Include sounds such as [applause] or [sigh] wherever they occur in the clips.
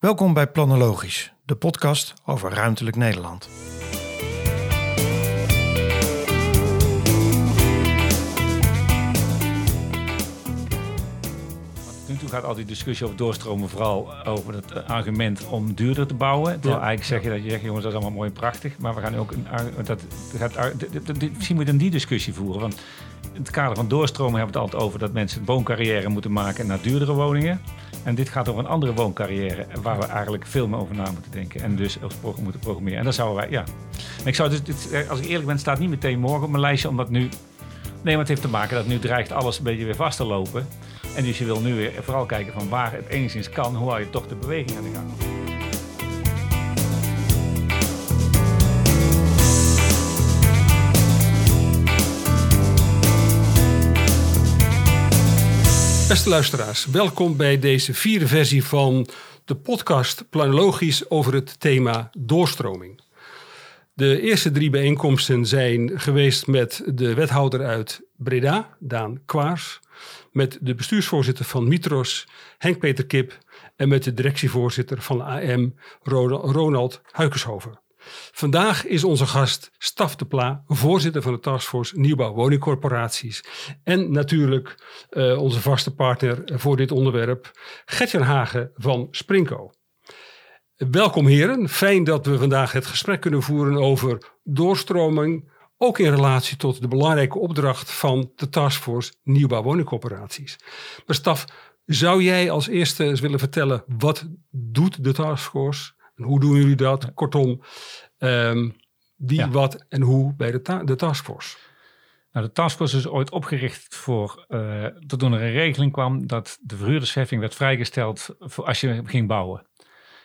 Welkom bij Planologisch, de podcast over ruimtelijk Nederland. Nu toe gaat al die discussie over doorstromen vooral over het eh, argument om duurder te bouwen. Terwijl eigenlijk zeg je dat je zegt, jongens, dat is allemaal mooi en prachtig. Maar we gaan nu ook een, dat, gaat, misschien moet je dan die discussie voeren. Want in het kader van doorstromen hebben we het altijd over dat mensen een wooncarrière moeten maken naar duurdere woningen. En dit gaat over een andere wooncarrière waar we eigenlijk veel meer over na moeten denken. En dus als moeten programmeren. En dat zouden wij, ja. Ik zou dus, eh, als ik eerlijk ben, staat niet meteen morgen op mijn lijstje, omdat nu Nee, maar het heeft te maken dat nu dreigt alles een beetje weer vast te lopen. En dus je wil nu weer vooral kijken van waar het enigszins kan, hoe hou je toch de beweging aan de gang. Beste luisteraars, welkom bij deze vierde versie van de podcast Planologisch over het thema doorstroming. De eerste drie bijeenkomsten zijn geweest met de wethouder uit Breda, Daan Kwaars, met de bestuursvoorzitter van Mitros, Henk-Peter Kip, en met de directievoorzitter van AM, Ronald- Huikenshoven. Vandaag is onze gast Staf de Pla, voorzitter van de Taskforce Nieuwbouw Woningcorporaties. En natuurlijk eh, onze vaste partner voor dit onderwerp, Gertjan Hagen van Sprinko. Welkom heren, fijn dat we vandaag het gesprek kunnen voeren over doorstroming, ook in relatie tot de belangrijke opdracht van de Taskforce Nieuwbouw Woningcorporaties. Maar Staf, zou jij als eerste eens willen vertellen wat doet de Taskforce en hoe doen jullie dat? Kortom, ehm, wie, Ja. wat en hoe bij de, ta- de Taskforce. Nou, de taskforce is ooit opgericht voor, eh toen er een regeling kwam dat de verhuurdersheffing werd vrijgesteld voor als je ging bouwen.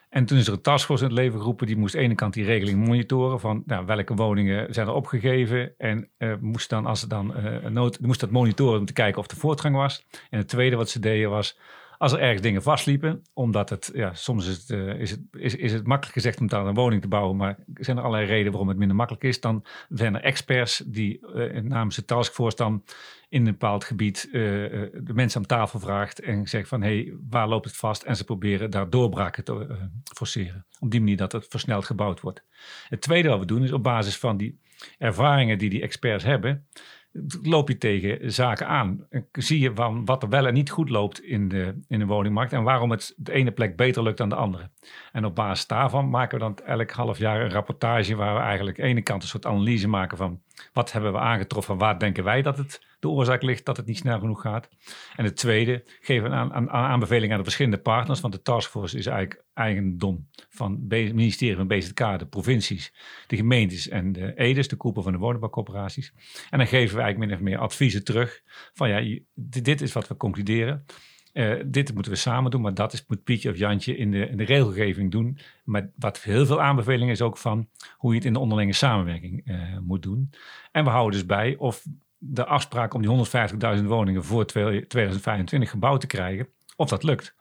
En toen is er een taskforce in het leven geroepen, die moest aan de ene kant die regeling monitoren van nou, welke woningen zijn er opgegeven. En eh, moest dan, als er dan een nood, moest dat monitoren om te kijken of er voortgang was. En het tweede wat ze deden was, als er ergens dingen vastliepen, omdat het, ja, soms is het, eh, is het, is, is het makkelijk gezegd om daar een woning te bouwen, maar zijn er allerlei redenen waarom het minder makkelijk is, dan zijn er experts die eh, namens de taskforce dan in een bepaald gebied eh, de mensen aan tafel vraagt en zegt van hé, hey, waar loopt het vast? En ze proberen daar doorbraken te forceren. Op die manier dat het versneld gebouwd wordt. Het tweede wat we doen is op basis van die ervaringen die die experts hebben, loop je tegen zaken aan. Zie je van wat er wel en niet goed loopt in de, in de woningmarkt en waarom het de ene plek beter lukt dan de andere. En op basis daarvan maken we dan elk half jaar een rapportage waar we eigenlijk aan de ene kant een soort analyse maken van wat hebben we aangetroffen, waar denken wij dat het de oorzaak ligt dat het niet snel genoeg gaat. En het tweede geven we aan, aan, aan aanbevelingen aan de verschillende partners, want de taskforce is eigenlijk eigendom van het ministerie van BZK, de provincies, de gemeentes en de EDES, de koepel van de woningbouwcorporaties. En dan geven we eigenlijk min of meer adviezen terug van ja, dit is wat we concluderen. Eh, dit moeten we samen doen, maar dat is, moet Pietje of Jantje in de, in de regelgeving doen. Maar wat heel veel aanbevelingen is ook van hoe je het in de onderlinge samenwerking eh, moet doen. En we houden dus bij of de afspraak om die 150.000 woningen voor 2025 gebouwd te krijgen, of dat lukt.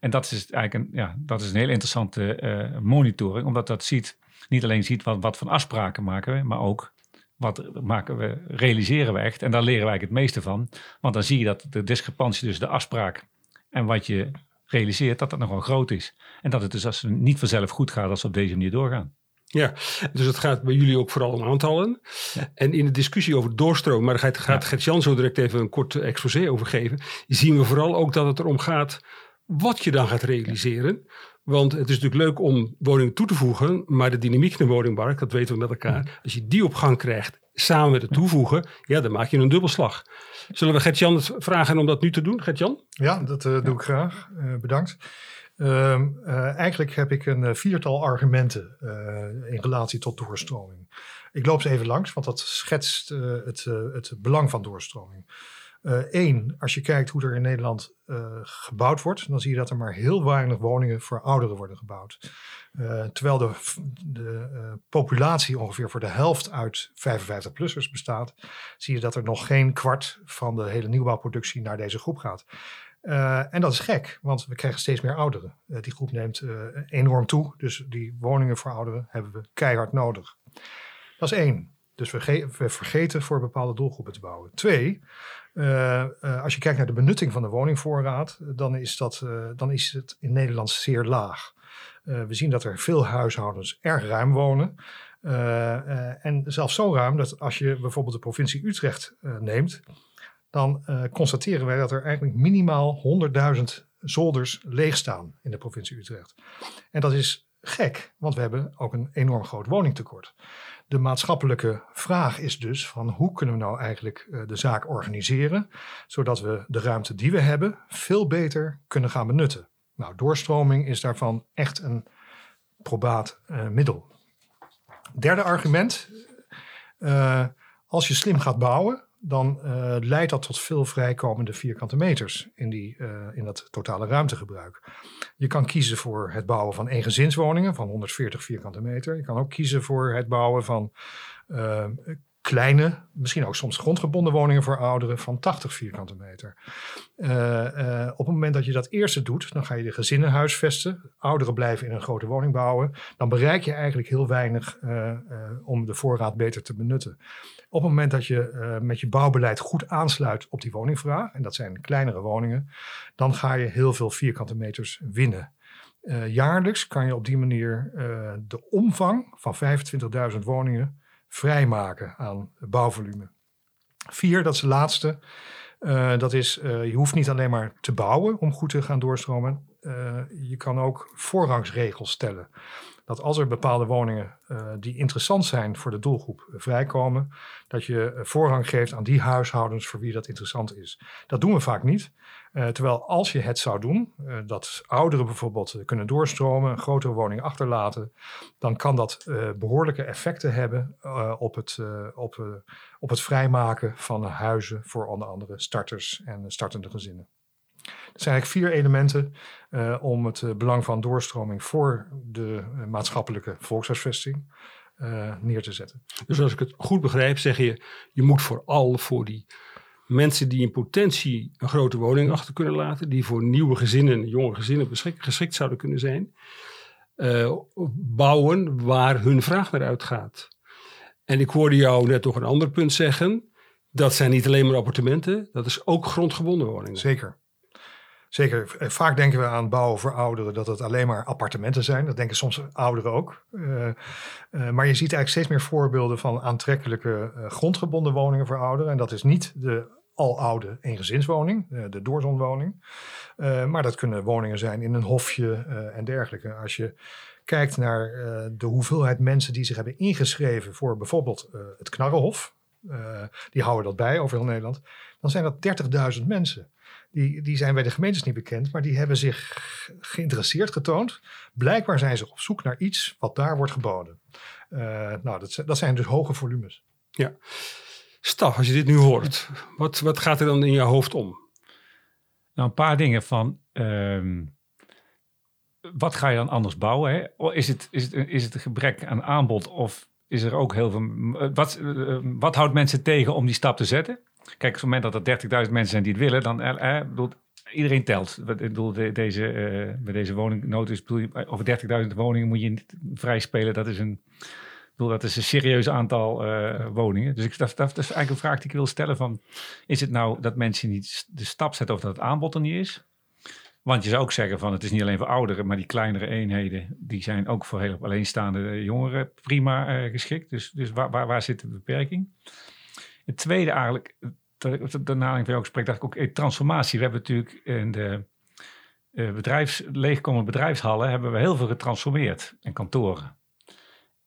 En dat is eigenlijk een, ja, dat is een heel interessante eh, monitoring, omdat dat ziet, niet alleen ziet wat, wat voor afspraken maken we, maar ook wat maken we, realiseren we echt. En daar leren wij het meeste van. Want dan zie je dat de discrepantie tussen de afspraak en wat je realiseert, dat dat nogal groot is. En dat het dus als het niet vanzelf goed gaat als we op deze manier doorgaan. Ja, dus het gaat bij jullie ook vooral om aantallen. En in de discussie over doorstroom, maar daar gaat, gaat Ja. Gert-Jan zo direct even een kort exposé over geven. Zien we vooral ook dat het erom gaat wat je dan gaat realiseren. Want het is natuurlijk leuk om woningen toe te voegen, maar de dynamiek in de woningmarkt, dat weten we met elkaar. Als je die op gang krijgt, samen met het toevoegen, ja, dan maak je een dubbelslag. Zullen we Gert-Jan vragen om dat nu te doen, Gert-Jan? Ja, dat eh, doe ik graag. Eh, bedankt. Ehm, eh, eigenlijk heb ik een viertal argumenten in relatie tot doorstroming. Ik loop ze even langs, want dat schetst het, het belang van doorstroming. Eén, als je kijkt hoe er in Nederland gebouwd wordt, dan zie je dat er maar heel weinig woningen voor ouderen worden gebouwd. Eh, terwijl de, de eh, populatie ongeveer voor de helft uit 55-plussers bestaat, zie je dat er nog geen kwart van de hele nieuwbouwproductie naar deze groep gaat. Eh, en dat is gek, want we krijgen steeds meer ouderen. Die groep neemt enorm toe, dus die woningen voor ouderen hebben we keihard nodig. Dat is één. Dus we, ge- we vergeten voor bepaalde doelgroepen te bouwen. Twee, als je kijkt naar de benutting van de woningvoorraad, dan is, dat, dan is het in Nederland zeer laag. We zien dat er veel huishoudens erg ruim wonen. en zelfs zo ruim dat als je bijvoorbeeld de provincie Utrecht neemt, dan constateren wij dat er eigenlijk minimaal 100.000 zolders leeg staan in de provincie Utrecht. En dat is gek, want we hebben ook een enorm groot woningtekort. De maatschappelijke vraag is dus van hoe kunnen we nou eigenlijk de zaak organiseren, zodat we de ruimte die we hebben veel beter kunnen gaan benutten. Nou, doorstroming is daarvan echt een probaat uh, middel. Derde argument, uh, als je slim gaat bouwen, dan uh, leidt dat tot veel vrijkomende vierkante meters in, die, in dat totale ruimtegebruik. Je kan kiezen voor het bouwen van eengezinswoningen van 140 vierkante meter. Je kan ook kiezen voor het bouwen van kleine, misschien ook soms grondgebonden woningen voor ouderen van 80 vierkante meter. Uh, uh, op het moment dat je dat eerste doet, dan ga je de gezinnen huisvesten. Ouderen blijven in een grote woning bouwen. Dan bereik je eigenlijk heel weinig uh, om de voorraad beter te benutten. Op het moment dat je met je bouwbeleid goed aansluit op die woningvraag, en dat zijn kleinere woningen, dan ga je heel veel vierkante meters winnen. jaarlijks kan je op die manier de omvang van 25.000 woningen vrijmaken aan bouwvolume. Vier, dat is de laatste. Uh, dat is, uh, je hoeft niet alleen maar te bouwen om goed te gaan doorstromen. Uh, je kan ook voorrangsregels stellen. Dat als er bepaalde woningen die interessant zijn voor de doelgroep vrijkomen, dat je voorrang geeft aan die huishoudens voor wie dat interessant is. Dat doen we vaak niet. Uh, terwijl als je het zou doen, uh, dat ouderen bijvoorbeeld kunnen doorstromen, een grotere woning achterlaten, dan kan dat uh, behoorlijke effecten hebben op, het, op, op het vrijmaken van huizen voor onder andere starters en startende gezinnen. Er zijn eigenlijk vier elementen om het belang van doorstroming voor de maatschappelijke volkshuisvesting neer te zetten. Dus als ik het goed begrijp, zeg je, je moet vooral voor die mensen die in potentie een grote woning achter kunnen laten, die voor nieuwe gezinnen, jonge gezinnen geschikt zouden kunnen zijn, uh, bouwen waar hun vraag naar uitgaat. En ik hoorde jou net toch een ander punt zeggen. Dat zijn niet alleen maar appartementen, dat is ook grondgebonden woningen. Zeker. Zeker. Eh, vaak denken we aan bouwen voor ouderen dat het alleen maar appartementen zijn. Dat denken soms ouderen ook. Uh, maar je ziet eigenlijk steeds meer voorbeelden van aantrekkelijke grondgebonden woningen voor ouderen. En dat is niet de aloude eengezinswoning, uh, de doorzonwoning. Uh, maar dat kunnen woningen zijn in een hofje uh, en dergelijke. Als je kijkt naar de hoeveelheid mensen die zich hebben ingeschreven voor bijvoorbeeld het Knarrenhof, die houden dat bij over heel Nederland, dan zijn dat 30.000 mensen. Die, die zijn bij de gemeentes niet bekend, maar die hebben zich geïnteresseerd getoond. Blijkbaar zijn ze op zoek naar iets wat daar wordt geboden. nou, dat, dat zijn dus hoge volumes. Ja. Staf, als je dit nu hoort, wat, wat gaat er dan in je hoofd om? Nou, een paar dingen van. Um, wat ga je dan anders bouwen? Hè? Is, het, is, het, is het een gebrek aan aanbod of is er ook heel veel. Wat, uh, wat houdt mensen tegen om die stap te zetten? Kijk, op het moment dat er 30.000 mensen zijn die het willen, dan uh, bedoel, iedereen telt. Ik bedoel, de, deze, uh, bij deze woningnood over 30.000 woningen moet je niet vrij spelen. Dat is een dat is een serieus aantal uh, woningen. Dus ik, dat, dat, is eigenlijk een vraag die ik wil stellen van... is het nou dat mensen niet de stap zetten of dat het aanbod er niet is? Want je zou ook zeggen van het is niet alleen voor ouderen... maar die kleinere eenheden, die zijn ook voor heel alleenstaande jongeren prima uh, geschikt. Dus, dus waar, waar, waar zit de beperking? Het tweede eigenlijk, de naling van jouw gesprek, dacht ik ook, eh, transformatie. We hebben natuurlijk in de bedrijfs, leegkomende bedrijfshallen... hebben we heel veel getransformeerd en kantoren.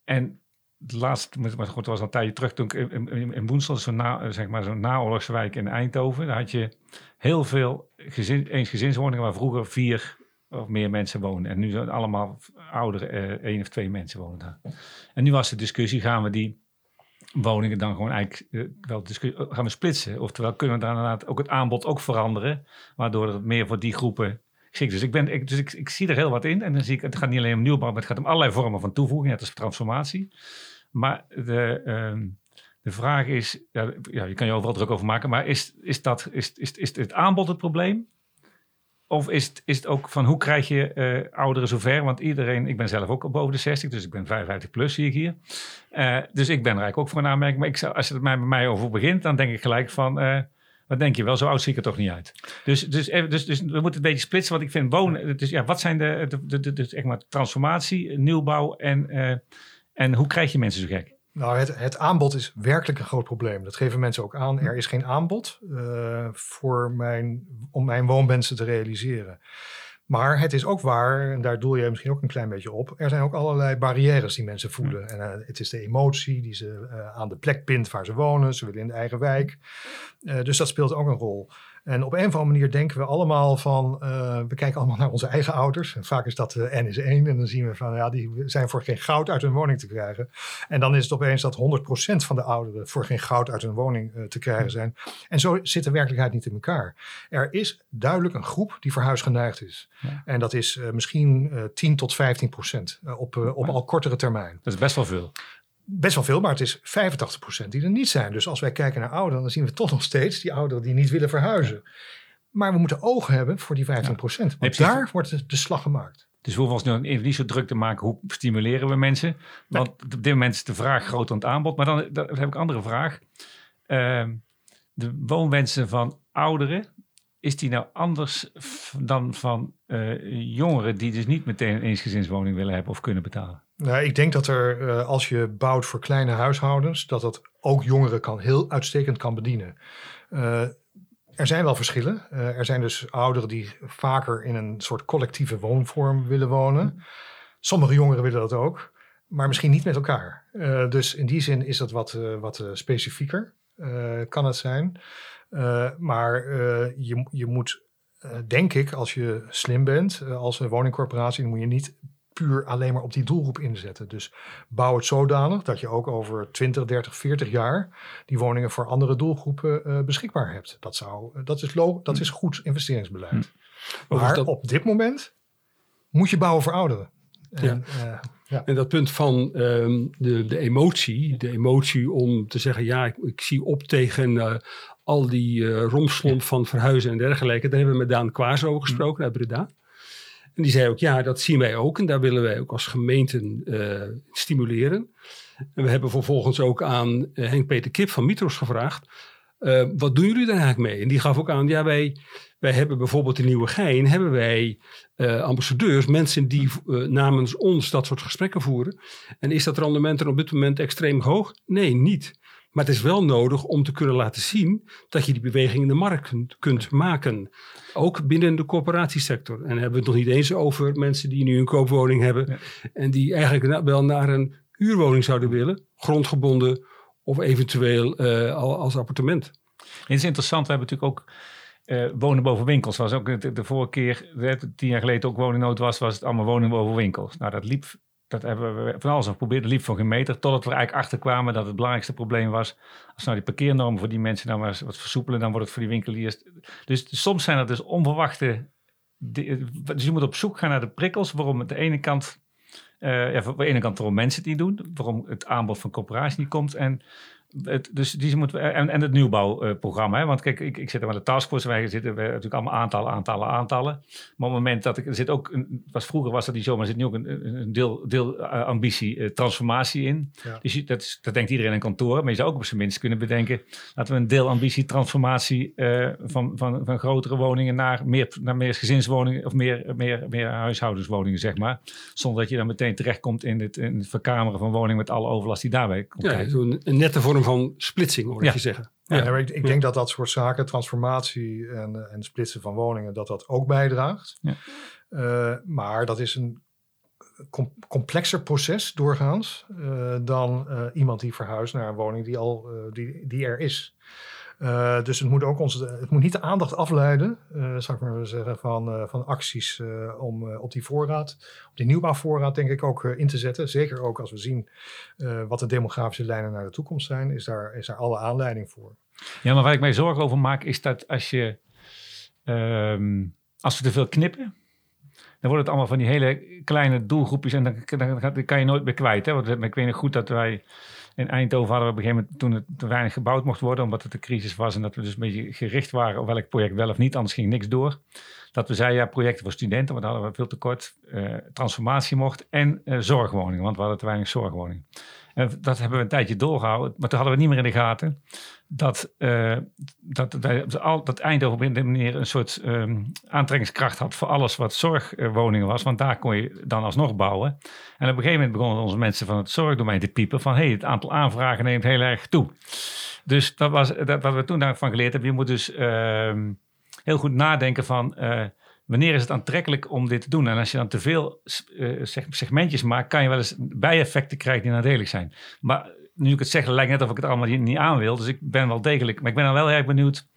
En het laatste, maar goed, was al een tijdje terug toen ik in, in, zo'n na, zeg maar zo'n naoorlogswijk in Eindhoven, daar had je heel veel gezin, eensgezinswoningen waar vroeger vier of meer mensen woonden. En nu zijn allemaal ouderen, eh, één of twee mensen wonen daar. En nu was de discussie, gaan we die woningen dan gewoon eigenlijk uh, wel gaan we splitsen? Oftewel kunnen we daar inderdaad ook het aanbod ook veranderen, waardoor het meer voor die groepen. Dus, ik, ben, dus ik, ik zie er heel wat in. En dan zie ik, het gaat niet alleen om nieuwbouw, maar het gaat om allerlei vormen van toevoeging, net als transformatie. Maar de, uh, de vraag is, ja, ja, je kan je overal druk over maken, maar is, is, dat, is, is, is het aanbod het probleem? Of is het, is het ook van hoe krijg je uh, ouderen zover? Want iedereen, ik ben zelf ook boven de 60, dus ik ben 55 plus, zie ik hier. Uh, dus ik ben er eigenlijk ook voor een aanmerking. Maar ik zou, als het bij mij over begint, dan denk ik gelijk van, uh, Wat denk je wel? Zo oud zie ik er toch niet uit. Dus, dus, dus, dus we moeten een beetje splitsen. Want ik vind wonen... Dus ja, wat zijn de, de, de, maar, transformatie, nieuwbouw en, eh, en hoe krijg je mensen zo gek? Nou, het, het aanbod is werkelijk een groot probleem. Dat geven mensen ook aan. Er is geen aanbod eh, voor mijn, om mijn woonwensen te realiseren. Maar het is ook waar, en daar doel je misschien ook een klein beetje op. Er zijn ook allerlei barrières die mensen voelen. En eh, het is de emotie die ze eh, aan de plek bindt waar ze wonen. Ze willen in de eigen wijk. Dus dat speelt ook een rol. En op een of andere manier denken we allemaal van, eh, we kijken allemaal naar onze eigen ouders. En vaak is dat eh, N is één. En dan zien we van, ja, die zijn voor geen goud uit hun woning te krijgen. En dan is het opeens dat 100% van de ouderen voor geen goud uit hun woning eh, te krijgen zijn. En zo zit de werkelijkheid niet in elkaar. Er is duidelijk een groep die verhuisgeneigd is. Ja. En dat is misschien eh 10 tot 15% eh, op, op al kortere termijn. Dat is best wel veel. Best wel veel, maar het is 85% die er niet zijn. Dus als wij kijken naar ouderen, dan zien we toch [laughs] nog steeds die ouderen die niet willen verhuizen. Maar we moeten ogen hebben voor die 15%. Want daar wordt de, slag gemaakt. Dus we hoeven ons nu even niet zo druk te maken. Hoe stimuleren we mensen? Want op dit moment is de vraag groter dan het aanbod. Maar dan, dan heb ik een andere vraag. Ehm, de woonwensen van ouderen, is die nou anders dan van eh, jongeren die dus niet meteen een eensgezinswoning willen hebben of kunnen betalen? Nou, ik denk dat er, eh, als je bouwt voor kleine huishoudens, dat dat ook jongeren kan, heel uitstekend kan bedienen. Eh, er zijn wel verschillen. Eh, er zijn dus ouderen die vaker in een soort collectieve woonvorm willen wonen. Sommige jongeren willen dat ook, maar misschien niet met elkaar. Dus in die zin is dat wat, wat specifieker, kan het zijn. Maar je, je moet, denk ik, als je slim bent, als een woningcorporatie, dan moet je niet puur alleen maar op die doelgroep inzetten. Dus bouw het zodanig dat je ook over 20, 30, 40 jaar die woningen voor andere doelgroepen eh, beschikbaar hebt. Dat, zou, dat, is lo- dat is goed investeringsbeleid. Hm. Maar dat- op dit moment moet je bouwen voor ouderen. En, eh, ja. En dat punt van ehm, de, de emotie, de emotie om te zeggen, ja, ik, ik zie op tegen eh, al die eh romslomp van verhuizen en dergelijke. Daar hebben we met Daan Kwaas over gesproken uit Breda. En die zei ook, ja, dat zien wij ook en daar willen wij ook als gemeenten eh, stimuleren. En we hebben vervolgens ook aan eh, Henk-Peter Kip van Mitros gevraagd, eh, wat doen jullie daar eigenlijk mee? En die gaf ook aan, ja, wij, wij hebben bijvoorbeeld in Nieuwegein, hebben wij ambassadeurs, mensen die namens ons dat soort gesprekken voeren. En is dat rendement er op dit moment extreem hoog? Nee, niet. Maar het is wel nodig om te kunnen laten zien dat je die beweging in de markt kunt, maken. Ook binnen de corporatiesector. En dan hebben we het nog niet eens over mensen die nu een koopwoning hebben. Ja. En die eigenlijk wel naar een huurwoning zouden willen. Grondgebonden of eventueel al als appartement. Het is interessant, we hebben natuurlijk ook eh, wonen boven winkels. Was ook de, de vorige keer, tien jaar geleden ook woningnood was, was het allemaal wonen boven winkels. Nou, dat liep, dat hebben we van alles geprobeerd, dat liep voor geen meter. Totdat we eigenlijk achter kwamen dat het belangrijkste probleem was. Als nou die parkeernormen voor die mensen nou maar wat versoepelen, dan wordt het voor die winkeliers. Dus soms zijn er dus onverwachte. Dus je moet op zoek gaan naar de prikkels waarom aan de ene kant. eh ja, aan de ene kant waarom mensen het niet doen, waarom het aanbod van corporaties niet komt. En het, dus die moeten we, en, en het nieuwbouwprogramma. hè? Want kijk, ik, ik zit er met de taskforce. Wij zitten we natuurlijk allemaal aantallen, aantallen, aantallen. Maar op het moment dat ik er zit ook, een, was vroeger was dat niet zo, maar er zit nu ook een, deel, deel eh, ambitie, eh, transformatie in. Ja. Dus je, dat, is- dat denkt iedereen in kantoor. Maar je zou ook op zijn minst kunnen bedenken, laten we een deel ambitie, transformatie eh, van, van, van grotere woningen naar meer, naar meer gezinswoningen of meer, meer, meer huishoudenswoningen, zeg maar. Zonder dat je dan meteen terechtkomt in het, in het verkameren van woningen met alle overlast die daarbij komt. Ja, een nette vorm van splitsing, hoor ik Ja. je zeggen. Ja, maar ik, ik denk dat dat soort zaken, transformatie en, en splitsen van woningen, dat dat ook bijdraagt. Ja. Eh, maar dat is een com- complexer proces doorgaans eh, dan eh, iemand die verhuist naar een woning die, al, die, die er is. Eh, dus het moet ook onze, het moet niet de aandacht afleiden, eh zou ik maar zeggen, van, eh, van acties om op die voorraad, op die nieuwbouwvoorraad denk ik ook in te zetten. Zeker ook als we zien wat de demografische lijnen naar de toekomst zijn, is daar, is daar alle aanleiding voor. Ja, maar waar ik mij zorgen over maak is dat als je ehm, als we te veel knippen, dan wordt het allemaal van die hele kleine doelgroepjes en dan kan je nooit meer kwijt. Hè? Want ik weet nog goed dat wij in Eindhoven hadden we op een gegeven moment toen het te weinig gebouwd mocht worden, omdat het een crisis was en dat we dus een beetje gericht waren op welk project wel of niet, anders ging niks door. Dat we zeiden, ja, projecten voor studenten, want daar hadden we veel tekort. Uh, transformatie mocht en uh, zorgwoningen, want we hadden te weinig zorgwoningen. En dat hebben we een tijdje doorgehouden, maar toen hadden we niet meer in de gaten dat, uh, dat, dat Eindhoven op een manier een soort um, aantrekkingskracht had voor alles wat zorgwoningen was. Want daar kon je dan alsnog bouwen. En op een gegeven moment begonnen onze mensen van het zorgdomein te piepen van hey, het aantal aanvragen neemt heel erg toe. Dus dat was dat, wat we toen daarvan geleerd hebben. Je moet dus uh, heel goed nadenken van uh, wanneer is het aantrekkelijk om dit te doen. En als je dan te veel uh, segmentjes maakt, kan je wel eens bijeffecten krijgen die nadelig zijn. Maar nu ik het zeg, lijkt net of ik het allemaal niet aan wil. Dus ik ben wel degelijk, maar ik ben dan wel erg benieuwd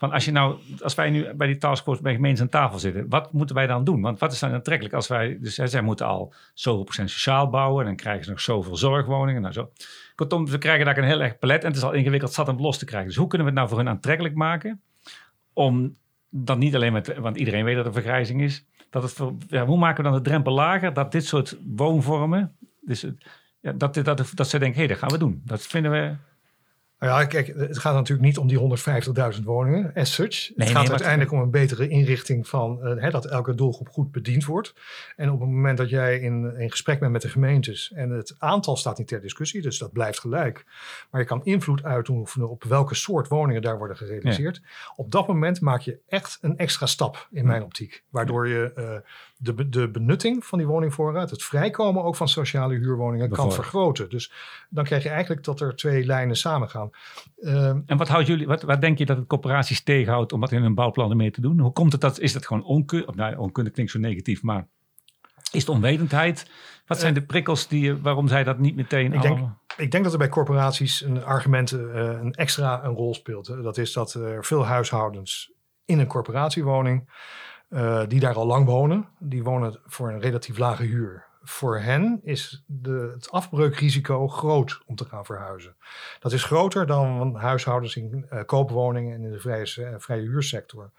van als je nou, als wij nu bij die taskforce bij gemeentes aan tafel zitten, wat moeten wij dan doen? Want wat is dan aantrekkelijk als wij, dus zij moeten al zoveel procent sociaal bouwen en dan krijgen ze nog zoveel zorgwoningen. Nou zo. Kortom, we krijgen daar een heel erg palet en het is al ingewikkeld zat om los te krijgen. Dus hoe kunnen we het nou voor hun aantrekkelijk maken? Om dan niet alleen met, want iedereen weet dat er vergrijzing is. Dat het, hoe maken we dan de drempel lager dat dit soort woonvormen, dus ja, dat, dat, dat ze denken, hé, hey, dat gaan we doen. Dat vinden we nou ja, kijk, het gaat natuurlijk niet om die 150.000 woningen as such. het gaat uiteindelijk om een betere inrichting van uh, hè, dat elke doelgroep goed bediend wordt. En op het moment dat jij in, in gesprek bent met de gemeentes en het aantal staat niet ter discussie, dus dat blijft gelijk. Maar je kan invloed uitoefenen op welke soort woningen daar worden gerealiseerd. Op dat moment maak je echt een extra stap in mijn optiek. Waardoor je uh, de, de benutting van die woningvoorraad, het vrijkomen ook van sociale huurwoningen kan vergroten. Dus dan krijg je eigenlijk dat er twee lijnen samengaan. Uh, en wat, houdt jullie, wat, wat denk je dat het corporaties tegenhoudt om wat in hun bouwplannen mee te doen? Hoe komt het dat? Is dat gewoon onkunde? Nou, onkunde klinkt zo negatief, maar is het onwetendheid? Wat zijn de prikkels die, waarom zij dat niet meteen ik denk, ik denk dat er bij corporaties een argument uh, een extra een rol speelt. Dat is dat er veel huishoudens in een corporatiewoning uh, die daar al lang wonen, die wonen voor een relatief lage huur. Voor hen is de, het afbreukrisico groot om te gaan verhuizen. Dat is groter dan huishoudens in uh, koopwoningen en in de vrije, uh, vrije huursector.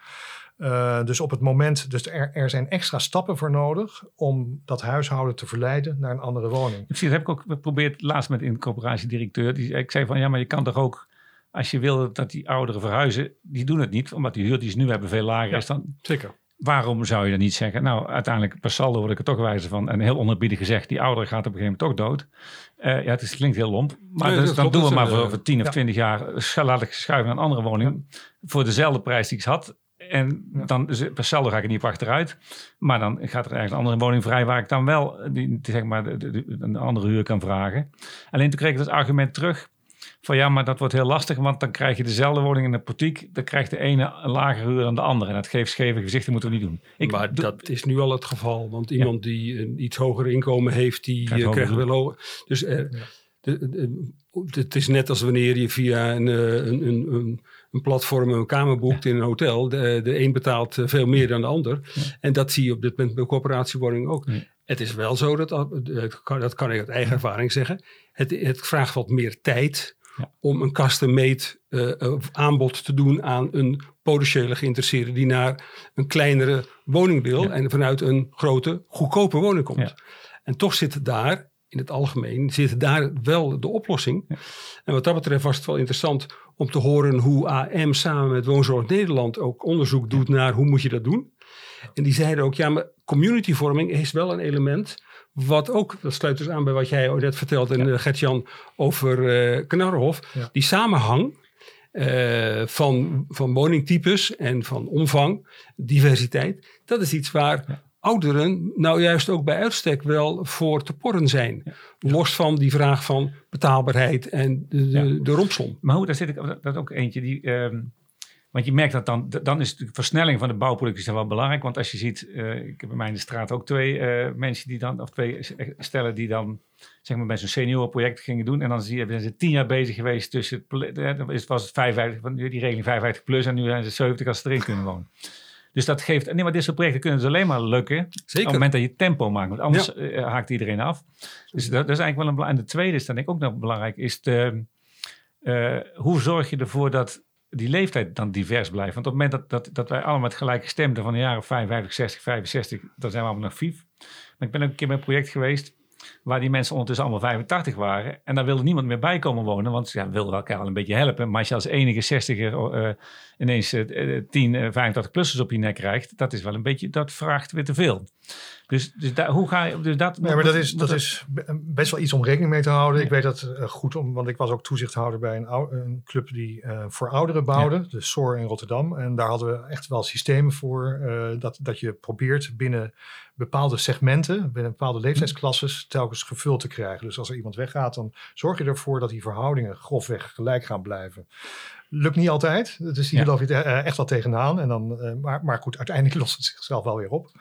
Uh, dus op het moment, dus er, er, zijn extra stappen voor nodig om dat huishouden te verleiden naar een andere woning. Precies, dat heb ik ook geprobeerd laatst met een coöperatiedirecteur. Die, ik zei van ja, maar je kan toch ook als je wil dat die ouderen verhuizen, die doen het niet, omdat die huur die ze nu hebben veel lager ja, is dan. Zeker. Waarom zou je dat niet zeggen? Nou, uiteindelijk per saldo word ik er toch wijzer van. En heel onerbiedig gezegd, die oudere gaat op een gegeven moment toch dood. Uh, ja, het, klinkt heel lomp. Maar dus, dan doen we maar voor, voor 10 of 20 jaar. Laat ik schuiven naar een andere woning. Voor dezelfde prijs die ik had. En dan per saldo ga ik er niet op achteruit. Maar dan gaat er eigenlijk een andere woning vrij waar ik dan wel die, zeg maar, de, een andere huur kan vragen. Alleen toen kreeg ik het argument terug van ja, maar dat wordt heel lastig, want dan krijg je dezelfde woning in de portiek. Dan krijgt de ene een lagere huur dan de andere. En dat geeft scheve gezichten, moeten we niet doen. Ik, maar dat is nu al het geval. Want iemand die een iets hoger inkomen heeft, die krijgt, uh, krijgt wel hoger. Dus de, de, het is net als wanneer je via een, eh, een, een, een platform een kamer boekt in een hotel. De, de een betaalt veel meer dan de ander. En dat zie je op dit moment bij corporatiewoning ook. Het is wel zo, dat, dat kan ik uit eigen ervaring zeggen. Het, het vraagt wat meer tijd om een custom-made uh, aanbod te doen aan een potentiële geïnteresseerde die naar een kleinere woning wil en vanuit een grote, goedkope woning komt. En toch zit daar, in het algemeen, zit daar wel de oplossing. En wat dat betreft was het wel interessant om te horen hoe AM samen met Woonzorg Nederland ook onderzoek doet naar hoe moet je dat doen. En die zeiden ook, ja, maar communityvorming is wel een element wat ook, dat sluit dus aan bij wat jij net vertelde, en ja. Gert-Jan, over uh, Knarrenhof. Die samenhang uh, van, van woningtypes en van omvang, diversiteit. Dat is iets waar ouderen nou juist ook bij uitstek wel voor te porren zijn. Los van die vraag van betaalbaarheid en de, de, de rompsom. Maar hoe, daar zit ik, dat ook eentje die... Uh, want je merkt dat dan, dan is de versnelling van de bouwproductie wel belangrijk. Want als je ziet, uh, ik heb bij mij in de straat ook twee uh, mensen die dan, of twee stellen die dan, zeg maar, bij zo'n seniorenproject gingen doen. En dan zie je, zijn ze tien jaar bezig geweest tussen, het was het 55, van die regeling 55 plus en nu zijn ze 70 als ze erin kunnen wonen. Dus dat geeft, nee, maar dit soort projecten kunnen dus alleen maar lukken Zeker. op het moment dat je tempo maakt. Want anders ja. haakt iedereen af. Dus dat, dat, is eigenlijk wel een belangrijk. En de tweede is dan denk ik ook nog belangrijk, is de, hoe zorg je ervoor dat die leeftijd dan divers blijft. Want op het moment dat, dat, dat wij allemaal met gelijke stemden van de jaren 55, 60, 65, dan zijn we allemaal nog vief. Maar ik ben ook een keer bij een project geweest. waar die mensen ondertussen allemaal 85 waren. En daar wilde niemand meer bij komen wonen, want ja, we wilden elkaar wel een beetje helpen. Maar als je als enige 60er uh, ineens uh, 10, 85-plussers op je nek krijgt, dat is wel een beetje, dat vraagt weer te veel. Dus, dus daar, hoe ga je... Dus dat, nee, maar dat is, dat is best wel iets om rekening mee te houden. Ik weet dat uh, goed, om, want ik was ook toezichthouder bij een, een club die uh, voor ouderen bouwde, ja. de SOR in Rotterdam. En daar hadden we echt wel systemen voor uh, dat, dat je probeert binnen bepaalde segmenten, binnen bepaalde leeftijdsklasses, telkens gevuld te krijgen. Dus als er iemand weggaat, dan zorg je ervoor dat die verhoudingen grofweg gelijk gaan blijven. Lukt niet altijd. Dus hier ja. loop je echt wel tegenaan. En dan, maar, maar goed, uiteindelijk [laughs] lost het zichzelf wel weer op.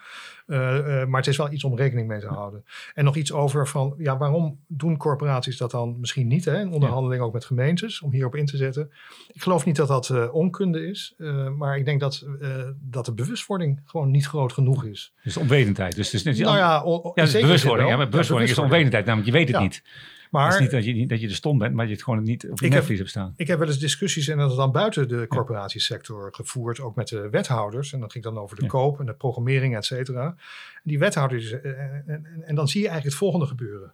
Uh, uh, maar het is wel iets om rekening mee te houden. En nog iets over van, ja, waarom doen corporaties dat dan misschien niet? Hè? In onderhandeling ook met gemeentes, om hierop in te zetten. Ik geloof niet dat dat onkunde is. maar ik denk dat, dat de bewustwording gewoon niet groot genoeg is. Dus onwetendheid. Dus, dus, nou ja, dus bewustwording. Ja, maar bewustwording is onwetendheid. Namelijk, je weet het niet. Maar het is niet dat je, dat je er stom bent, maar je het gewoon niet op je netvlies hebt staan. Ik heb wel eens discussies en dat is dan buiten de corporatiesector gevoerd, ook met de wethouders. En dat ging dan over de Ja. koop en de programmering, et cetera. Die wethouders, eh, en, en, en dan zie je eigenlijk het volgende gebeuren.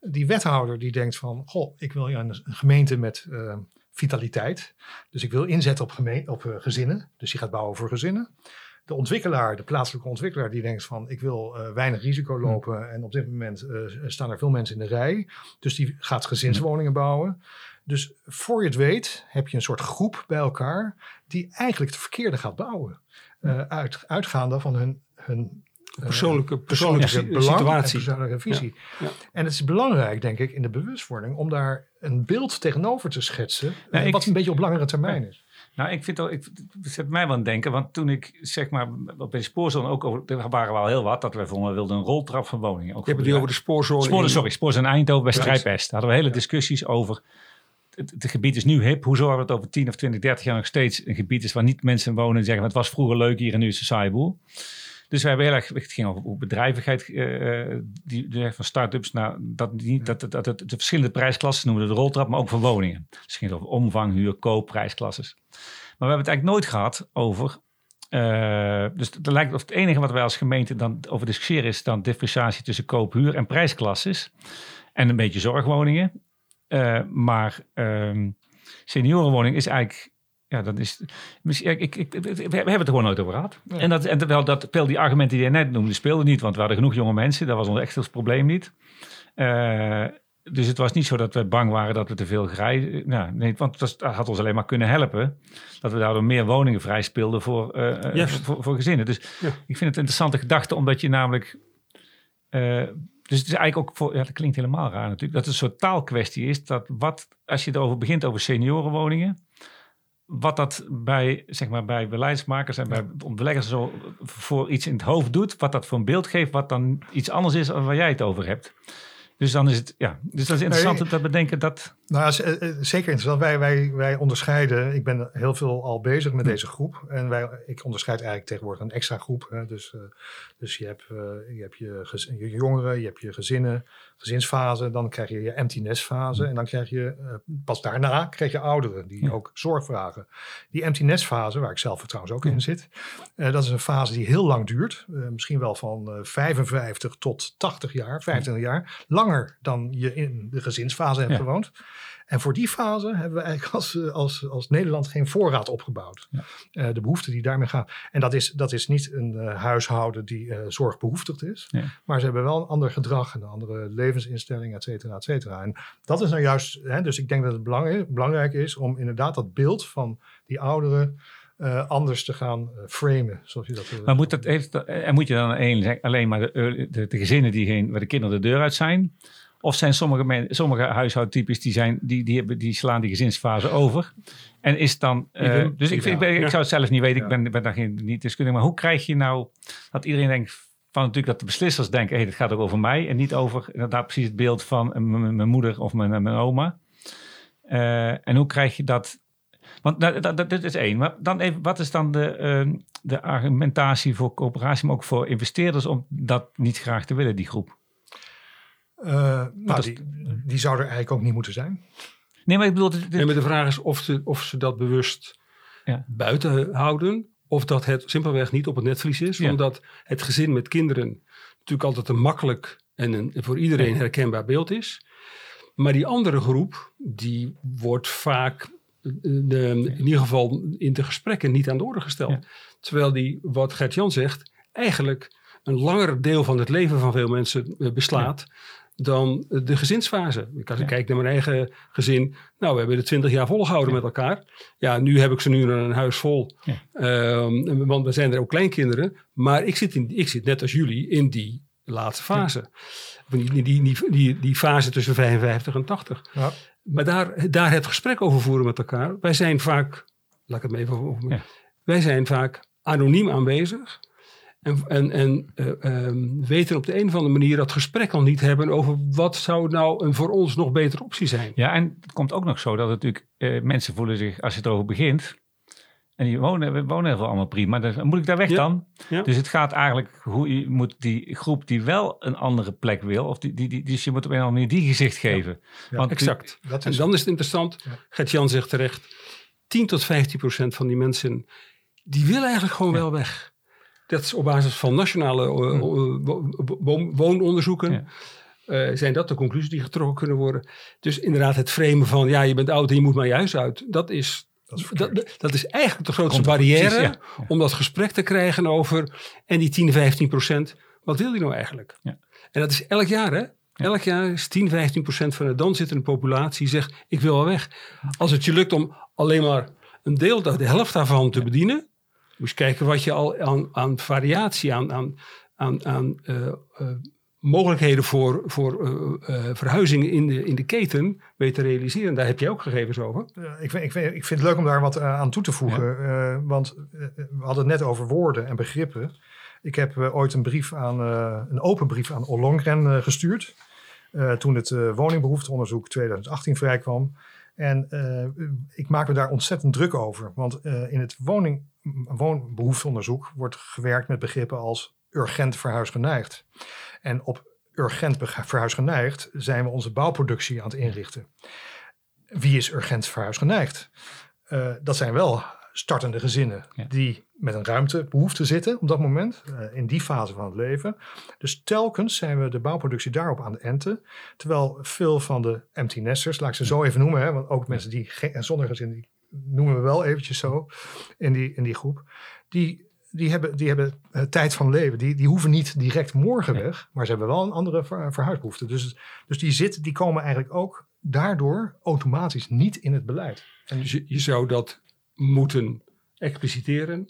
Die wethouder die denkt van, goh, ik wil een, een gemeente met eh, vitaliteit. Dus ik wil inzetten op, op eh, gezinnen. Dus die gaat bouwen voor gezinnen. De ontwikkelaar, de plaatselijke ontwikkelaar, die denkt van ik wil eh, weinig risico lopen. En op dit moment eh, staan er veel mensen in de rij. Dus die gaat gezinswoningen bouwen. Dus voor je het weet heb je een soort groep bij elkaar die eigenlijk het verkeerde gaat bouwen. Eh, uit, uitgaande van hun, hun eh, Persoonlijke, persoonlijke belang situatie. en persoonlijke visie. Ja. En het is belangrijk, denk ik, in de bewustwording om daar een beeld tegenover te schetsen. Eh, ik- wat een beetje op langere termijn is. Nou, ik vind het, ik, het zet mij wel aan het denken, want toen ik zeg maar bij de spoorzone ook over, er waren wel heel wat dat we vonden, we wilden een roltrap van woningen. Ook Je hebt het nu over de spoorzone. Spoor, in- sorry, Spoorzone Eindhoven bij. Strijpest. Daar hadden we hele discussies over. Het, het gebied is nu hip. Hoe zorgen we dat over 10 of 20, 30 jaar nog steeds een gebied is waar niet mensen wonen en zeggen: Het was vroeger leuk hier en nu is het een saai boel. Dus we hebben heel erg, het ging over bedrijvigheid, eh, die, die van start-ups, naar dat, niet, dat, dat, de verschillende prijsklassen noemen, we de roltrap, maar ook van woningen. Dus het ging over omvang, huur, koop, prijsklasses. Maar we hebben het eigenlijk nooit gehad over. eh, dus het lijkt of het enige wat wij als gemeente dan over discussiëren is dan differentiatie tussen koop, huur en prijsklasses. En een beetje zorgwoningen. Eh, maar ehm seniorenwoning is eigenlijk. Ja, dat is. misschien- Ik, ik, ik- we hebben het er gewoon nooit over gehad. En, dat, en terwijl dat, terwijl die argumenten die je net noemde, speelden niet. Want we hadden genoeg jonge mensen. Dat was ons echt probleem niet. Eh, dus het was niet zo dat we bang waren dat we te veel grij... Nou, nee, want dat had ons alleen maar kunnen helpen. Dat we daardoor meer woningen vrij speelden voor, eh, eh, voor, voor gezinnen. Dus Ja. ik vind het een interessante gedachte, omdat je namelijk... dus het is eigenlijk ook voor... Ja, dat klinkt helemaal raar natuurlijk. Dat het een soort taalkwestie is. Dat wat, als je erover begint over seniorenwoningen... Wat dat bij, zeg maar, bij beleidsmakers en bij ontleggers zo voor iets in het hoofd doet. Wat dat voor een beeld geeft, wat dan iets anders is dan waar jij het over hebt. Dus dan is het, ja. Dus dat is interessant Nee. dat bedenken dat... Nou, eh, eh, zeker interessant. Wij, wij, wij onderscheiden. Ik ben heel veel al bezig met deze groep. En wij, ik onderscheid eigenlijk tegenwoordig een extra groep. Hè. Dus, eh, dus je hebt, je, hebt je, gez- je jongeren, je hebt je gezinnen, gezinsfase. Dan krijg je je empty nest fase. En dan krijg je, pas daarna krijg je ouderen die Ja. ook zorg vragen. Die empty nest fase, waar ik zelf trouwens ook in zit. dat is een fase die heel lang duurt. Misschien wel van eh, 55 tot 80 jaar, 25 jaar. Langer dan je in de gezinsfase hebt Ja. gewoond. En voor die fase hebben we eigenlijk als, eh, als, als Nederland geen voorraad opgebouwd. Ja. Eh, de behoefte die daarmee gaat. En dat is, dat is niet een eh, huishouden die eh, zorgbehoeftigd is. Ja. Maar ze hebben wel een ander gedrag, een andere levensinstelling, et cetera, et cetera. En dat is nou juist, hè, dus ik denk dat het belang- belangrijk is om inderdaad dat beeld van die ouderen eh, anders te gaan eh, framen. Zoals je dat eh, Maar moet dat, heeft, en moet je dan alleen, alleen maar de, early- de, de gezinnen die geen, waar de kinderen de deur uit zijn? Of zijn sommige, men, sommige huishoudtypes die, zijn, die, die, hebben, die slaan die gezinsfase over? En is dan. ben- dus ik, vind, ik, ben- ik Ja. zou het zelf niet weten, Ja. ik ben, ben daar geen, niet deskundig. Maar hoe krijg je nou dat iedereen denkt. Van natuurlijk dat de beslissers denken, hey, dit gaat ook over mij. En niet over inderdaad precies het beeld van mijn moeder of mijn, mijn oma. Eh, en hoe krijg je dat want dat, dat, is één. Maar dan even, wat is dan de, eh, de argumentatie voor coöperatie, maar ook voor investeerders om dat niet graag te willen, die groep? Eh, nou, is- die, die zou er eigenlijk ook niet moeten zijn. Nee, maar ik bedoel, dit, dit- En maar de vraag is of ze, of ze dat bewust Ja. buiten houden. Of dat het simpelweg niet op het netvlies is. Ja. Omdat het gezin met kinderen natuurlijk altijd een makkelijk en een voor iedereen herkenbaar beeld is. Maar die andere groep, die wordt vaak de, in ieder geval in de gesprekken niet aan de orde gesteld. Ja. Terwijl die, wat Gert-Jan zegt, eigenlijk een langer deel van het leven van veel mensen eh, beslaat dan de gezinsfase. Ik Als ik Ja. kijk naar mijn eigen gezin, nou, we hebben de twintig jaar volgehouden met elkaar. Ja, nu heb ik ze nu een huis vol. Ehm, want er zijn er ook kleinkinderen. Maar ik zit, in, ik zit net als jullie in die laatste fase. Die, die, die, die fase tussen 55 en 80. Maar daar, daar het gesprek over voeren met elkaar. Wij zijn vaak, laat ik het even over. Ja. Wij zijn vaak anoniem aanwezig. En, en, en eh, ehm, weten op de een of andere manier dat gesprek al niet hebben over wat zou nou een voor ons nog betere optie zijn. Ja, en het komt ook nog zo dat natuurlijk eh, mensen voelen zich, als je het over begint, en die wonen, we wonen heel veel allemaal prima, dan moet ik daar weg Ja, dan? ja. Dus het gaat eigenlijk, hoe je moet die groep die wel een andere plek wil, of die, die, die, dus je moet op een of andere manier die gezicht geven. Ja, Want Exact. Dat En dan is het interessant, Ja. Gert-Jan zegt terecht, 10 tot 15 procent van die mensen, die willen eigenlijk gewoon Ja. wel weg. Dat is op basis van nationale eh, eh, wo- wo- woononderzoeken. Ja. eh, zijn dat de conclusies die getrokken kunnen worden. Dus inderdaad het framen van, ja, je bent oud en je moet maar juist uit. Dat is, dat dat, dat is eigenlijk de grootste barrière precies, ja. Ja. om dat gesprek te krijgen over, en die 10, 15 procent, wat wil die nou eigenlijk? Ja. En dat is elk jaar, hè? Elk jaar is 10, 15 procent van de dan zittende populatie zegt, ik wil wel weg. Als het je lukt om alleen maar een deel, de helft daarvan te bedienen, moet je kijken wat je al aan, aan variatie, aan, aan, aan, aan eh, eh, mogelijkheden voor, voor eh, eh, verhuizingen in de, in de keten weet te realiseren. Daar heb je ook gegevens over. Ik, vind- ik, vind, ik vind het leuk om daar wat eh, aan toe te voegen. want we hadden het net over woorden en begrippen. Ik heb ooit een brief aan, een open brief aan Ollongren gestuurd. toen het eh, woningbehoefteonderzoek 2018 vrijkwam. En ik maak me daar ontzettend druk over. Want in het woning, woonbehoefteonderzoek wordt gewerkt met begrippen als urgent verhuisgeneigd. En op urgent verhuisgeneigd zijn we onze bouwproductie aan het inrichten. Wie is urgent verhuisgeneigd? Eh, dat zijn wel startende gezinnen Ja. die met een ruimtebehoefte zitten op dat moment, eh, in die fase van het leven. Dus telkens zijn we de bouwproductie daarop aan het enten. Terwijl veel van de empty nesters, laat ik ze zo even noemen, hè, want ook mensen die geen zonder gezin, die noemen we wel eventjes zo in die, in die groep, die, die hebben, die hebben eh, tijd van leven. Die, die hoeven niet direct morgen weg, maar ze hebben wel een andere ver- verhuisbehoefte. Dus, dus die, zitten, die komen eigenlijk ook daardoor automatisch niet in het beleid. En Dus je, je zou dat moeten expliciteren.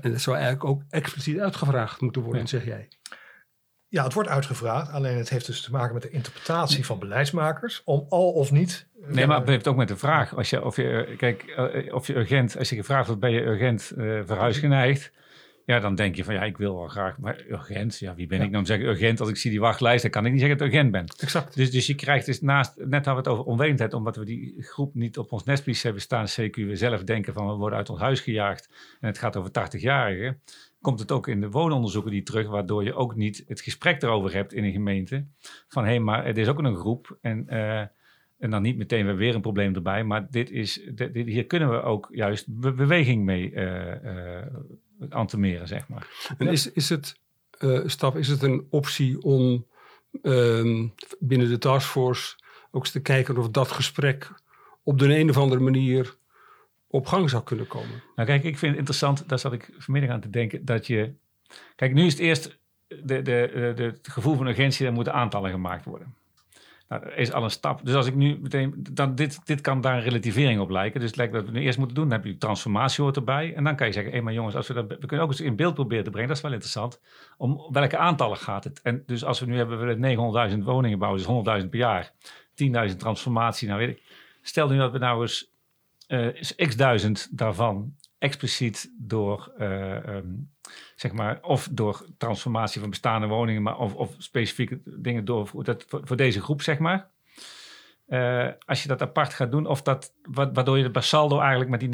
En dat zou eigenlijk ook expliciet uitgevraagd moeten worden, Ja. zeg jij. Ja, het wordt uitgevraagd. Alleen het heeft dus te maken met de interpretatie van beleidsmakers. Om al of niet. eh, Nee, maar het heeft ook met de vraag. Als je, of je, eh, kijk, of je urgent, als je gevraagd wordt, ben je urgent eh verhuisgeneigd? Ja, dan denk je van ja, ik wil wel graag, maar urgent, ja, wie ben ik nou om te zeggen urgent? Als ik zie die wachtlijst, dan kan ik niet zeggen dat ik urgent ben. Exact. Dus, dus je krijgt dus naast, net hadden we het over onwetendheid, omdat we die groep niet op ons nestpiece hebben staan, CQ, we zelf denken van we worden uit ons huis gejaagd en het gaat over 80-jarigen, komt het ook in de woononderzoeken die terug, waardoor je ook niet het gesprek erover hebt in een gemeente, van hé, hey, maar het is ook een groep en, eh, en dan niet meteen weer weer een probleem erbij, maar dit is, dit, dit- hier kunnen we ook juist be- beweging mee eh eh antemeren, zeg maar. En is, is het, eh stap, is het een optie om ehm, binnen de taskforce ook eens te kijken of dat gesprek op de een of andere manier op gang zou kunnen komen? Nou kijk, ik vind het interessant, daar zat ik vanmiddag aan te denken, dat je... Kijk, nu is het eerst de, de, de, de- het gevoel van urgentie, daar moeten aantallen gemaakt worden. Nou, is al een stap. Dus als ik nu meteen, dan dit, dit kan daar een relativering op lijken. Dus het lijkt dat we nu eerst moeten doen, dan heb je transformatie hoort erbij. En dan kan je zeggen, hé maar jongens, als we, dat, we kunnen ook eens in beeld proberen te brengen, dat is wel interessant. Om welke aantallen gaat het? En dus als we nu hebben, we willen 900.000 woningen bouwen, dus 100.000 per jaar. 10.000 transformatie, nou weet ik. Stel nu dat we nou eens eh, x duizend daarvan expliciet door, eh, ehm, zeg maar, of door transformatie van bestaande woningen, maar of, of specifieke dingen door dat, voor, deze groep, zeg maar. Eh, als je dat apart gaat doen, of dat, wa- waardoor je bij saldo eigenlijk met die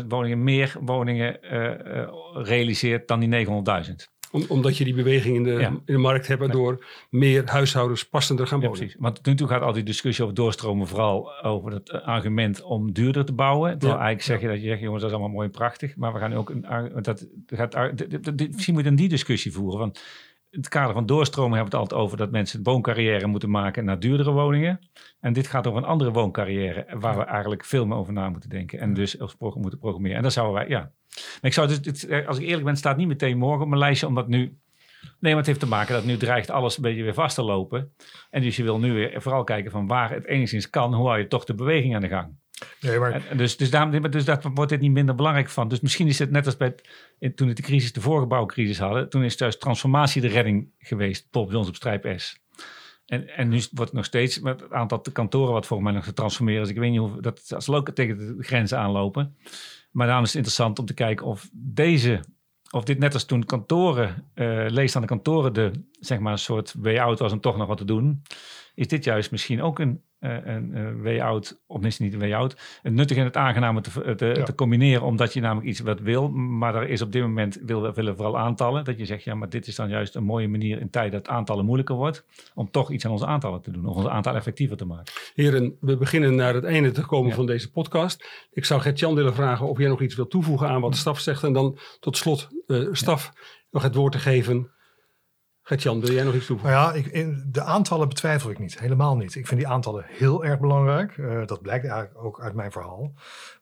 900.000 woningen meer woningen eh, eh, realiseert dan die 900.000. Om, omdat je die beweging in de, Ja. in de markt hebt, waardoor meer huishoudens passender gaan Ja, wonen. precies. Want nu toe gaat al die discussie over doorstromen vooral over het eh, argument om duurder te bouwen. Terwijl Ja. eigenlijk zeg je dat je zegt, jongens, dat is allemaal mooi en prachtig. Maar we gaan nu ook een, ar- dat gaat, de- misschien moet je dan die discussie voeren. Want in het kader van doorstroming hebben we het altijd over dat mensen een wooncarrière moeten maken naar duurdere woningen. En dit gaat over een andere wooncarrière waar we eigenlijk veel meer over na moeten denken. En dus als pro moeten programmeren. En dat zouden wij, ja. Maar ik zou dus, dit, als ik eerlijk ben, staat niet meteen morgen op mijn lijstje, omdat nu Nee, maar het heeft te maken dat nu dreigt alles een beetje weer vast te lopen. En dus je wil nu weer vooral kijken van waar het enigszins kan, hoe hou je toch de beweging aan de gang. Maar... Dus, dus, daarom, dus daar wordt dit niet minder belangrijk van. Dus misschien is het net als bij, toen we de crisis, de vorige bouwcrisis hadden, toen is juist transformatie de redding geweest, tot bij ons op strijp S. En, en nu wordt het nog steeds met het aantal kantoren wat volgens mij nog te transformeren. Dus ik weet niet hoe dat, zal ook tegen de grenzen aanlopen. Maar daarom is het interessant om te kijken of deze of dit net als toen kantoren, uh, leest aan de kantoren de, zeg maar, een soort way-out was om toch nog wat te doen. Is dit juist misschien ook een een uh, way-out, of misschien niet een way-out, het nuttig en het aangename te, te, ja. te, combineren, omdat je namelijk iets wat wil, maar er is op dit moment, wil, willen vooral aantallen, dat je zegt, ja, maar dit is dan juist een mooie manier in tijd dat aantallen moeilijker wordt, om toch iets aan onze aantallen te doen, of onze aantallen effectiever te maken. Heren, we beginnen naar het einde te komen ja. van deze podcast. Ik zou Gert-Jan willen vragen of jij nog iets wil toevoegen aan wat de staf zegt, en dan tot slot, uh, staf, ja. nog het woord te geven Gert-Jan, wil jij nog iets toevoegen? Nou ja, ik, de aantallen betwijfel ik niet. Helemaal niet. Ik vind die aantallen heel erg belangrijk. Uh, dat blijkt eigenlijk ook uit mijn verhaal.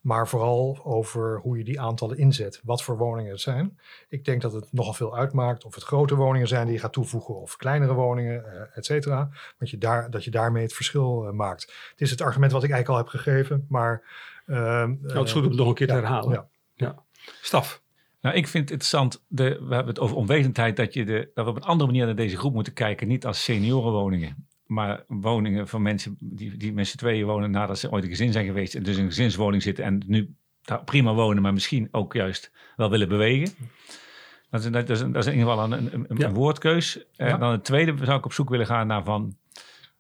Maar vooral over hoe je die aantallen inzet. Wat voor woningen het zijn. Ik denk dat het nogal veel uitmaakt of het grote woningen zijn die je gaat toevoegen. Of kleinere woningen, uh, et cetera. Want je daar, dat je daarmee het verschil uh, maakt. Het is het argument wat ik eigenlijk al heb gegeven. Maar... nou, het is goed om het nog een keer te herhalen. Ja. ja. Staf. Nou, ik vind het interessant, de, we hebben het over onwetendheid, dat, je de, dat we op een andere manier naar deze groep moeten kijken. Niet als seniorenwoningen, maar woningen van mensen die, die met z'n tweeën wonen nadat ze ooit een gezin zijn geweest. En dus in een gezinswoning zitten en nu prima wonen, maar misschien ook juist wel willen bewegen. Dat is, dat is, dat is in ieder geval een, een, een ja. woordkeus. Ja. En dan het tweede zou ik op zoek willen gaan naar van,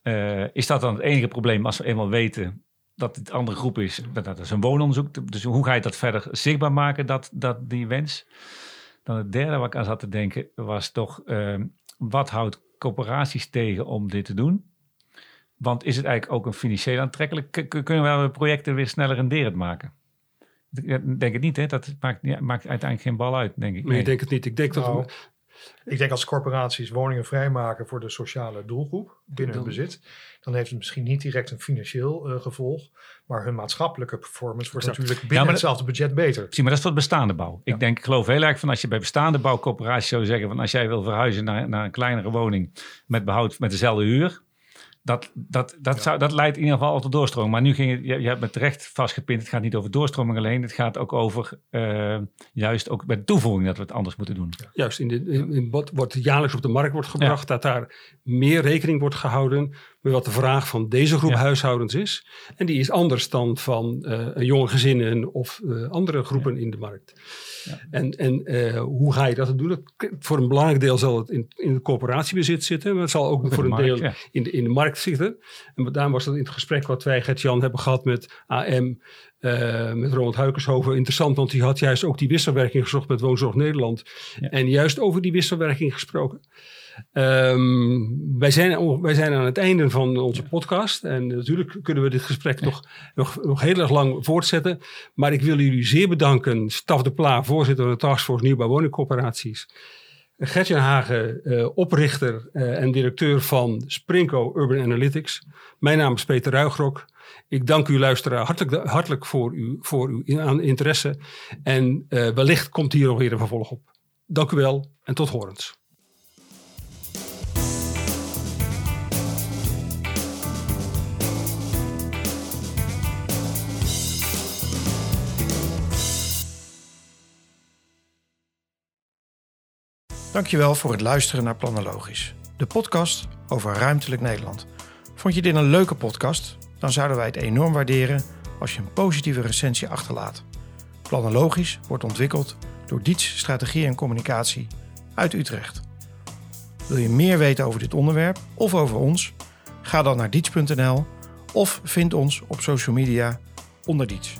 uh, is dat dan het enige probleem als we eenmaal weten dat het andere groep is. Dat is een woononderzoek. Dus hoe ga je dat verder zichtbaar maken, dat, dat die wens? Dan het derde wat ik aan zat te denken was toch... Uh, wat houdt corporaties tegen om dit te doen? Want is het eigenlijk ook een financieel aantrekkelijk? Kunnen we projecten weer sneller renderend maken? Ik denk het niet, hè? Dat maakt, ja, maakt uiteindelijk geen bal uit, denk ik. Nee, nee. ik denk het niet. Ik denk nou, dat... Ik denk als corporaties woningen vrijmaken voor de sociale doelgroep binnen hun bezit, dan heeft het misschien niet direct een financieel uh, gevolg, maar hun maatschappelijke performance wordt exact. natuurlijk binnen ja, hetzelfde budget beter. Zie, maar dat is voor bestaande bouw. Ja. Ik denk, ik geloof heel erg van als je bij bestaande bouwcorporaties zou zeggen van als jij wil verhuizen naar, naar een kleinere woning met behoud met dezelfde huur, dat, dat, dat, ja. zou, dat leidt in ieder geval tot doorstroming. Maar nu ging het, je, je hebt met terecht vastgepind, het gaat niet over doorstroming alleen. Het gaat ook over uh, juist ook bij de toevoeging dat we het anders moeten doen. Ja. Juist, in, de, in, in wat, wat jaarlijks op de markt wordt gebracht, dat daar meer rekening wordt gehouden wat de vraag van deze groep huishoudens is. En die is anders dan van uh, jonge gezinnen of uh, andere groepen in de markt. Ja. En, en uh, hoe ga je dat doen? Dat, voor een belangrijk deel zal het in, in het corporatiebezit zitten, maar het zal ook voor een markt, deel in, de, in de markt zitten. En daarom was dat in het gesprek wat wij, Gert-Jan, hebben gehad met AM, uh, met Ronald Huikershoven interessant, want die had juist ook die wisselwerking gezocht met Woonzorg Nederland. Ja. En juist over die wisselwerking gesproken. Um, wij, zijn, wij zijn aan het einde van onze podcast. En natuurlijk kunnen we dit gesprek nog, nog, nog heel erg lang voortzetten. Maar ik wil jullie zeer bedanken. Staf de Pla, voorzitter van de Taskforce Nieuwbouw Woningcorporaties. Gertjan Hagen, uh, oprichter uh, en directeur van Sprinko Urban Analytics. Mijn naam is Peter Ruigrok. Ik dank u luisteraar hartelijk, hartelijk voor, uw, voor uw interesse. En uh, wellicht komt hier nog weer een vervolg op. Dank u wel en tot horens. Dankjewel voor het luisteren naar Planologisch, de podcast over ruimtelijk Nederland. Vond je dit een leuke podcast? Dan zouden wij het enorm waarderen als je een positieve recensie achterlaat. Planologisch wordt ontwikkeld door Diets Strategie en Communicatie uit Utrecht. Wil je meer weten over dit onderwerp of over ons? Ga dan naar diets.nl of vind ons op social media onder Diets.